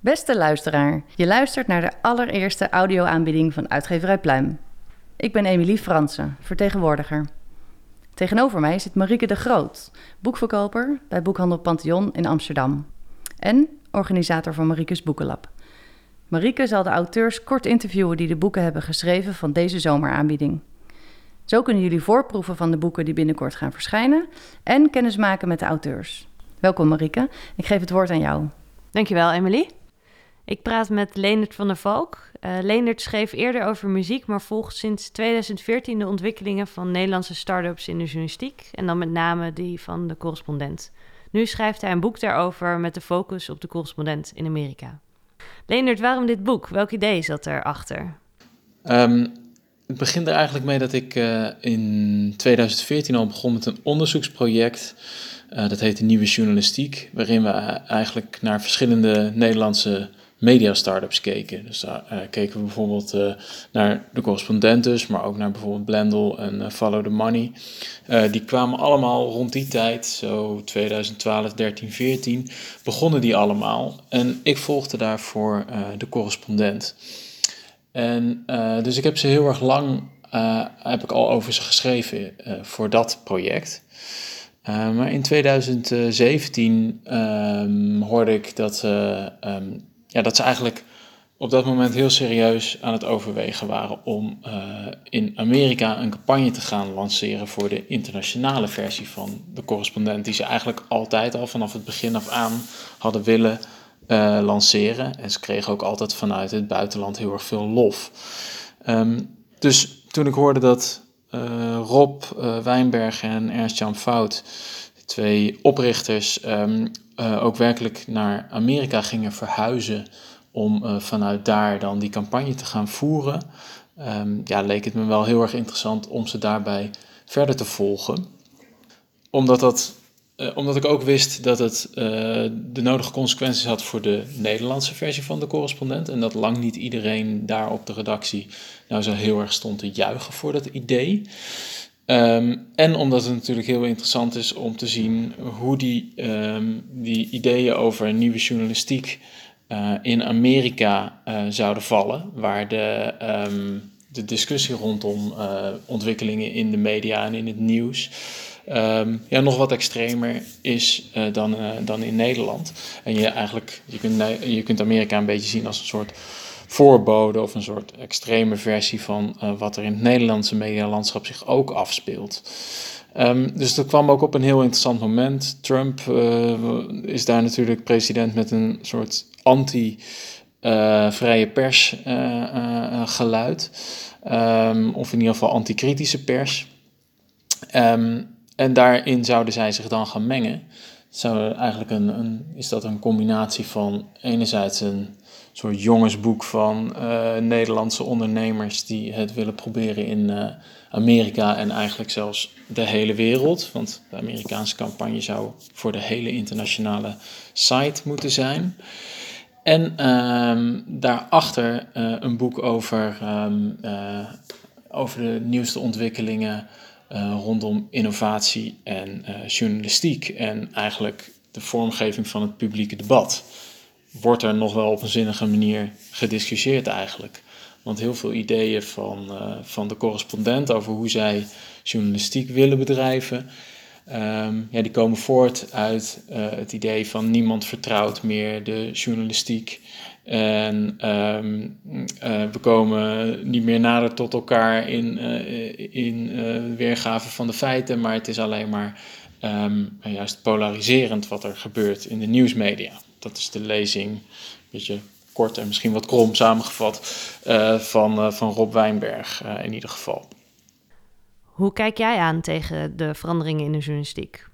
Beste luisteraar, je luistert naar de allereerste audioaanbieding van Uitgeverij Pluim. Ik ben Emilie Fransen, vertegenwoordiger. Tegenover mij zit Marieke de Groot, boekverkoper bij Boekhandel Pantheon in Amsterdam. En organisator van Mariekes Boekenlab. Marieke zal de auteurs kort interviewen die de boeken hebben geschreven van deze zomeraanbieding. Zo kunnen jullie voorproeven van de boeken die binnenkort gaan verschijnen en kennis maken met de auteurs. Welkom Marieke, ik geef het woord aan jou. Dankjewel Emily. Ik praat met Leendert van der Valk. Uh, Leendert schreef eerder over muziek, maar volgt sinds 2014 de ontwikkelingen van Nederlandse start-ups in de journalistiek. En dan met name die van de correspondent. Nu schrijft hij een boek daarover met de focus op de correspondent in Amerika. Leendert, waarom dit boek? Welk idee zat erachter? Um, het begint er eigenlijk mee dat ik uh, in 2014 al begon met een onderzoeksproject. Uh, dat heette Nieuwe Journalistiek, waarin we eigenlijk naar verschillende Nederlandse media-startups keken. Dus daar uh, keken we bijvoorbeeld uh, naar de correspondentes, maar ook naar bijvoorbeeld Blendel en uh, Follow the Money. die kwamen allemaal rond die tijd, zo 2012, 13, 14, begonnen die allemaal. En ik volgde daarvoor de correspondent. En dus ik heb ze heel erg lang, heb ik al over ze geschreven voor dat project. maar in 2017 um, hoorde ik dat um, ja, dat ze eigenlijk op dat moment heel serieus aan het overwegen waren om uh, in Amerika een campagne te gaan lanceren voor de internationale versie van de correspondent, die ze eigenlijk altijd al vanaf het begin af aan hadden willen uh, lanceren. En ze kregen ook altijd vanuit het buitenland heel erg veel lof. Um, dus toen ik hoorde dat uh, Rob Wijnberg en Ernst-Jan Fout, twee oprichters, um, uh, ook werkelijk naar Amerika gingen verhuizen om uh, vanuit daar dan die campagne te gaan voeren, um, ja, leek het me wel heel erg interessant om ze daarbij verder te volgen. Omdat, dat, uh, omdat ik ook wist dat het de nodige consequenties had voor de Nederlandse versie van de correspondent. En dat lang niet iedereen daar op de redactie nou zo heel erg stond te juichen voor dat idee. Um, en omdat het natuurlijk heel interessant is om te zien hoe die, um, die ideeën over nieuwe journalistiek uh, in Amerika uh, zouden vallen, waar de, um, de discussie rondom uh, ontwikkelingen in de media en in het nieuws ja, nog wat extremer is dan, dan in Nederland. En je, eigenlijk, je, kunt, je kunt Amerika een beetje zien als een soort voorbode of een soort extreme versie van uh, wat er in het Nederlandse medialandschap zich ook afspeelt. Um, dus dat kwam ook op een heel interessant moment. Trump uh, is daar natuurlijk president met een soort anti-vrije uh, pers geluid. Um, of in ieder geval anti-kritische pers. Um, en daarin zouden zij zich dan gaan mengen. Zou eigenlijk een, een, is dat een combinatie van enerzijds een soort jongensboek van uh, Nederlandse ondernemers die het willen proberen in uh, Amerika en eigenlijk zelfs de hele wereld. Want de Amerikaanse campagne zou voor de hele internationale site moeten zijn. En um, daarachter uh, een boek over, um, over de nieuwste ontwikkelingen rondom innovatie en journalistiek. En eigenlijk de vormgeving van het publieke debat wordt er nog wel op een zinnige manier gediscussieerd eigenlijk. Want heel veel ideeën van, uh, van de correspondent over hoe zij journalistiek willen bedrijven, um, ja, die komen voort uit uh, het idee van niemand vertrouwt meer de journalistiek. En um, uh, we komen niet meer nader tot elkaar in, in weergave van de feiten, maar het is alleen maar um, juist polariserend wat er gebeurt in de nieuwsmedia dat is de lezing, een beetje kort en misschien wat krom samengevat, uh, van, uh, van Rob Wijnberg uh, in ieder geval. Hoe kijk jij aan tegen de veranderingen in de journalistiek?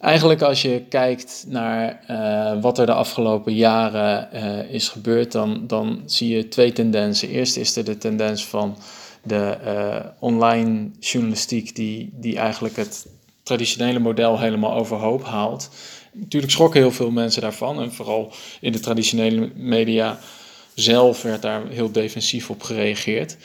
Eigenlijk als je kijkt naar wat er de afgelopen jaren is gebeurd, dan, dan zie je twee tendensen. Eerst is er de tendens van de online journalistiek die, die eigenlijk het traditionele model helemaal overhoop haalt. Natuurlijk schrokken heel veel mensen daarvan. En vooral in de traditionele media zelf werd daar heel defensief op gereageerd.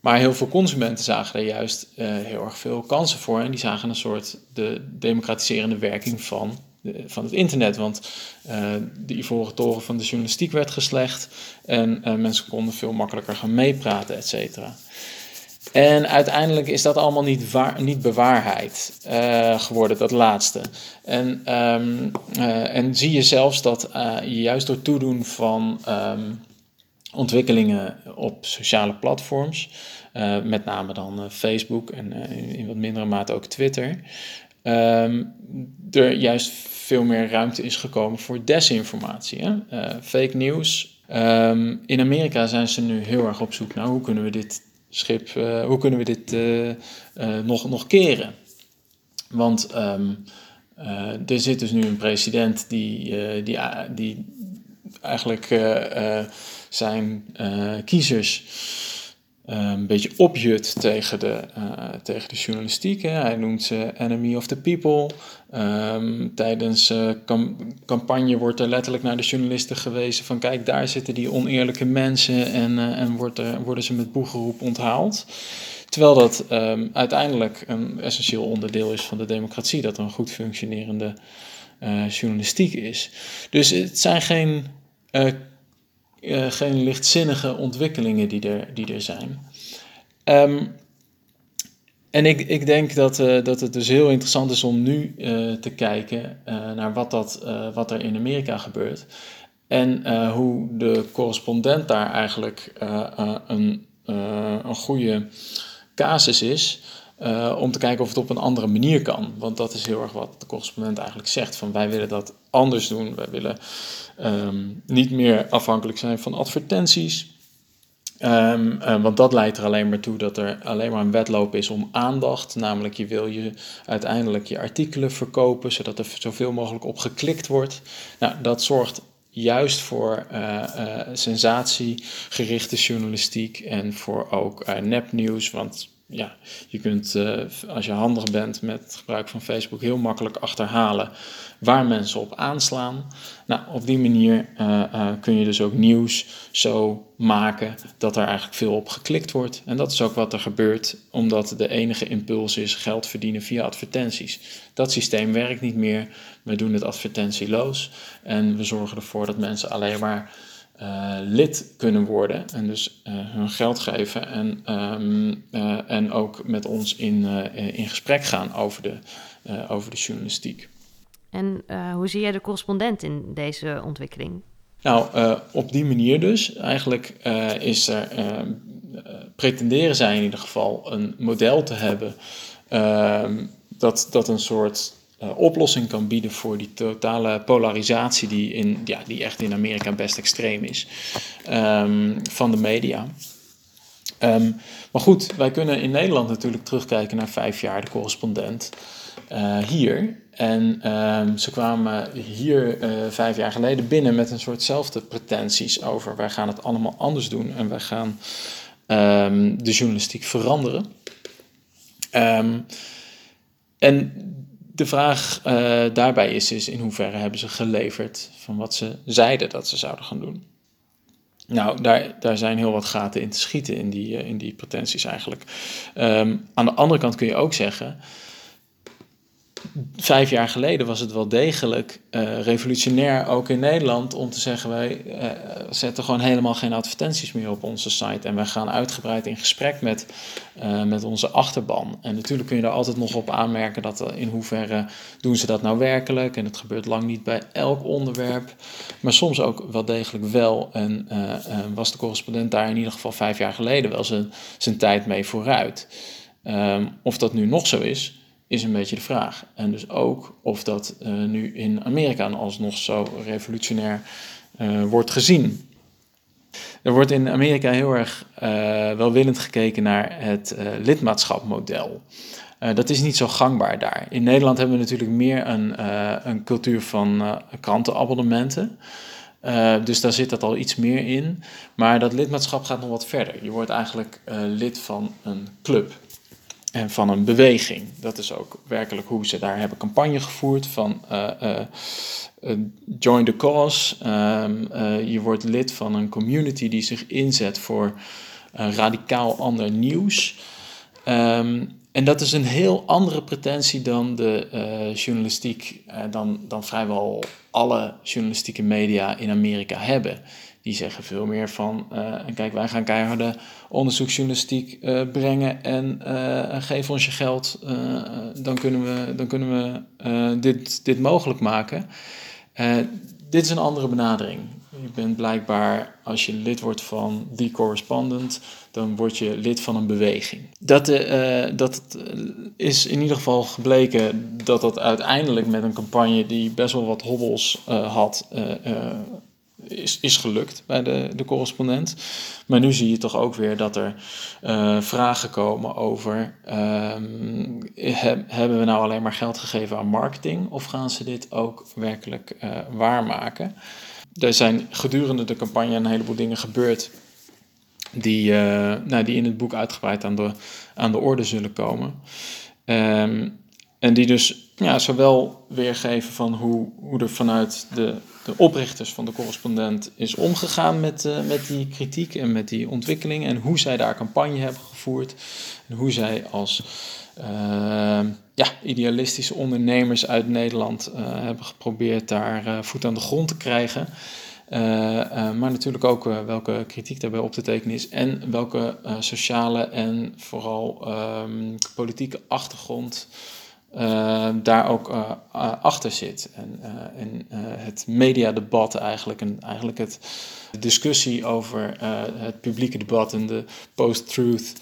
Maar heel veel consumenten zagen er juist uh, heel erg veel kansen voor. En die zagen een soort de democratiserende werking van, de, van het internet. Want uh, de ivoren toren van de journalistiek werd geslecht. En mensen konden veel makkelijker gaan meepraten, et cetera. En uiteindelijk is dat allemaal niet, niet bewaarheid uh, geworden, dat laatste. En, um, uh, en zie je zelfs dat uh, juist door toedoen van um, ontwikkelingen op sociale platforms, met name dan Facebook en in, wat mindere mate ook Twitter, um, er juist veel meer ruimte is gekomen voor desinformatie. Hè? fake news. in Amerika zijn ze nu heel erg op zoek naar hoe kunnen we dit schip, uh, hoe kunnen we dit uh, uh, nog, nog keren? Want um, er zit dus nu een president die, die, die eigenlijk zijn kiezers een beetje opjut tegen de, tegen de journalistiek. Hè. Hij noemt ze enemy of the people. Um, tijdens uh, campagne wordt er letterlijk naar de journalisten gewezen van kijk, daar zitten die oneerlijke mensen en, en wordt er, worden ze met boegeroep onthaald. Terwijl dat um, uiteindelijk een essentieel onderdeel is van de democratie, dat er een goed functionerende journalistiek is. Dus het zijn geen, geen lichtzinnige ontwikkelingen die er, die er zijn. Um, en ik, ik denk dat, uh, dat het dus heel interessant is om nu uh, te kijken naar wat, dat, wat er in Amerika gebeurt. En hoe de correspondent daar eigenlijk een, een goede casus is. om te kijken of het op een andere manier kan. Want dat is heel erg wat de correspondent eigenlijk zegt. Van wij willen dat anders doen. Wij willen um, niet meer afhankelijk zijn van advertenties. Um, uh, want dat leidt er alleen maar toe dat er alleen maar een wedloop is om aandacht. Namelijk, je wil je uiteindelijk je artikelen verkopen, zodat er zoveel mogelijk op geklikt wordt. Nou, dat zorgt juist voor uh, uh, sensatiegerichte journalistiek en voor ook nepnieuws. Want ja, je kunt, als je handig bent met het gebruik van Facebook, heel makkelijk achterhalen waar mensen op aanslaan. Nou, op die manier uh, uh, kun je dus ook nieuws zo maken dat er eigenlijk veel op geklikt wordt. En dat is ook wat er gebeurt, omdat de enige impuls is geld verdienen via advertenties. Dat systeem werkt niet meer. We doen het advertentieloos en we zorgen ervoor dat mensen alleen maar uh, lid kunnen worden en dus uh, hun geld geven en, um, uh, en ook met ons in, in gesprek gaan over de, over de journalistiek. En hoe zie jij de correspondent in deze ontwikkeling? Nou, op die manier dus. Eigenlijk is er, pretenderen zij in ieder geval een model te hebben ehm, dat, dat een soort oplossing kan bieden voor die totale polarisatie die, in, ja, die echt in Amerika best extreem is um, van de media. Um, maar goed, wij kunnen in Nederland natuurlijk terugkijken naar vijf jaar de correspondent hier. En um, ze kwamen hier uh, vijf jaar geleden binnen met een soortzelfde pretenties over wij gaan het allemaal anders doen en wij gaan de journalistiek veranderen. En de vraag uh, daarbij is, is in hoeverre hebben ze geleverd van wat ze zeiden dat ze zouden gaan doen. Nou, daar, daar zijn heel wat gaten in te schieten in die, uh, in die pretenties eigenlijk. aan de andere kant kun je ook zeggen, vijf jaar geleden was het wel degelijk uh, revolutionair, ook in Nederland, om te zeggen: wij uh, zetten gewoon helemaal geen advertenties meer op onze site. En wij gaan uitgebreid in gesprek met, uh, met onze achterban. En natuurlijk kun je daar altijd nog op aanmerken dat in hoeverre doen ze dat nou werkelijk. En het gebeurt lang niet bij elk onderwerp, maar soms ook wel degelijk wel. En was de correspondent daar in ieder geval vijf jaar geleden wel zijn, zijn tijd mee vooruit. Um, of dat nu nog zo is, is een beetje de vraag. En dus ook of dat uh, nu in Amerika alsnog zo revolutionair uh, wordt gezien. Er wordt in Amerika heel erg uh, welwillend gekeken naar het lidmaatschapmodel. dat is niet zo gangbaar daar. In Nederland hebben we natuurlijk meer een, een cultuur van krantenabonnementen. Uh, dus daar zit dat al iets meer in. Maar dat lidmaatschap gaat nog wat verder. Je wordt eigenlijk lid van een club en van een beweging. Dat is ook werkelijk hoe ze daar hebben campagne gevoerd van uh, join the cause. Um, je wordt lid van een community die zich inzet voor radicaal ander nieuws. Um, en dat is een heel andere pretentie dan de uh, journalistiek, uh, dan, dan vrijwel alle journalistieke media in Amerika hebben. Die zeggen veel meer van, uh, kijk, wij gaan keiharde onderzoeksjournalistiek brengen en geef ons je geld, dan kunnen we, dan kunnen we dit, dit mogelijk maken. dit is een andere benadering. Je bent blijkbaar, als je lid wordt van The Correspondent, dan word je lid van een beweging. Dat, uh, dat is in ieder geval gebleken dat dat uiteindelijk met een campagne die best wel wat hobbels uh, had, is, is gelukt bij de, de correspondent. Maar nu zie je toch ook weer dat er vragen komen over: um, hebben we nou alleen maar geld gegeven aan marketing of gaan ze dit ook werkelijk waarmaken? Er zijn gedurende de campagne een heleboel dingen gebeurd die, uh, nou, die in het boek uitgebreid aan de, aan de orde zullen komen. Um, en die dus ja, zowel weergeven van hoe, hoe er vanuit de, de oprichters van de correspondent is omgegaan met, uh, met die kritiek en met die ontwikkeling. En hoe zij daar campagne hebben gevoerd. En hoe zij als ja, idealistische ondernemers uit Nederland uh, hebben geprobeerd daar uh, voet aan de grond te krijgen. maar natuurlijk ook welke kritiek daarbij op te tekenen is en welke sociale en vooral um, politieke achtergrond daar ook achter zit. En, en het mediadebat eigenlijk, en eigenlijk het discussie over het publieke debat en de post-truth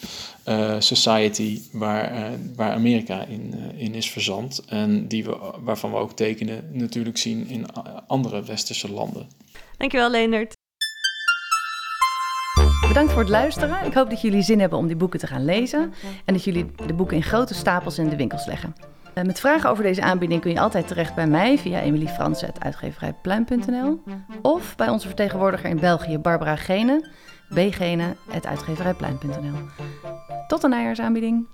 uh, society waar, uh, waar Amerika in, uh, in is verzand. En die we, waarvan we ook tekenen natuurlijk zien in andere westerse landen. Dankjewel, Leendert. Bedankt voor het luisteren. Ik hoop dat jullie zin hebben om die boeken te gaan lezen. En dat jullie de boeken in grote stapels in de winkels leggen. Met vragen over deze aanbieding kun je altijd terecht bij mij via emiliefransen.uitgeverijpluim.nl of bij onze vertegenwoordiger in België, Barbara Gene, bgene.uitgeverijpluim.nl. Tot de najaarsaanbieding.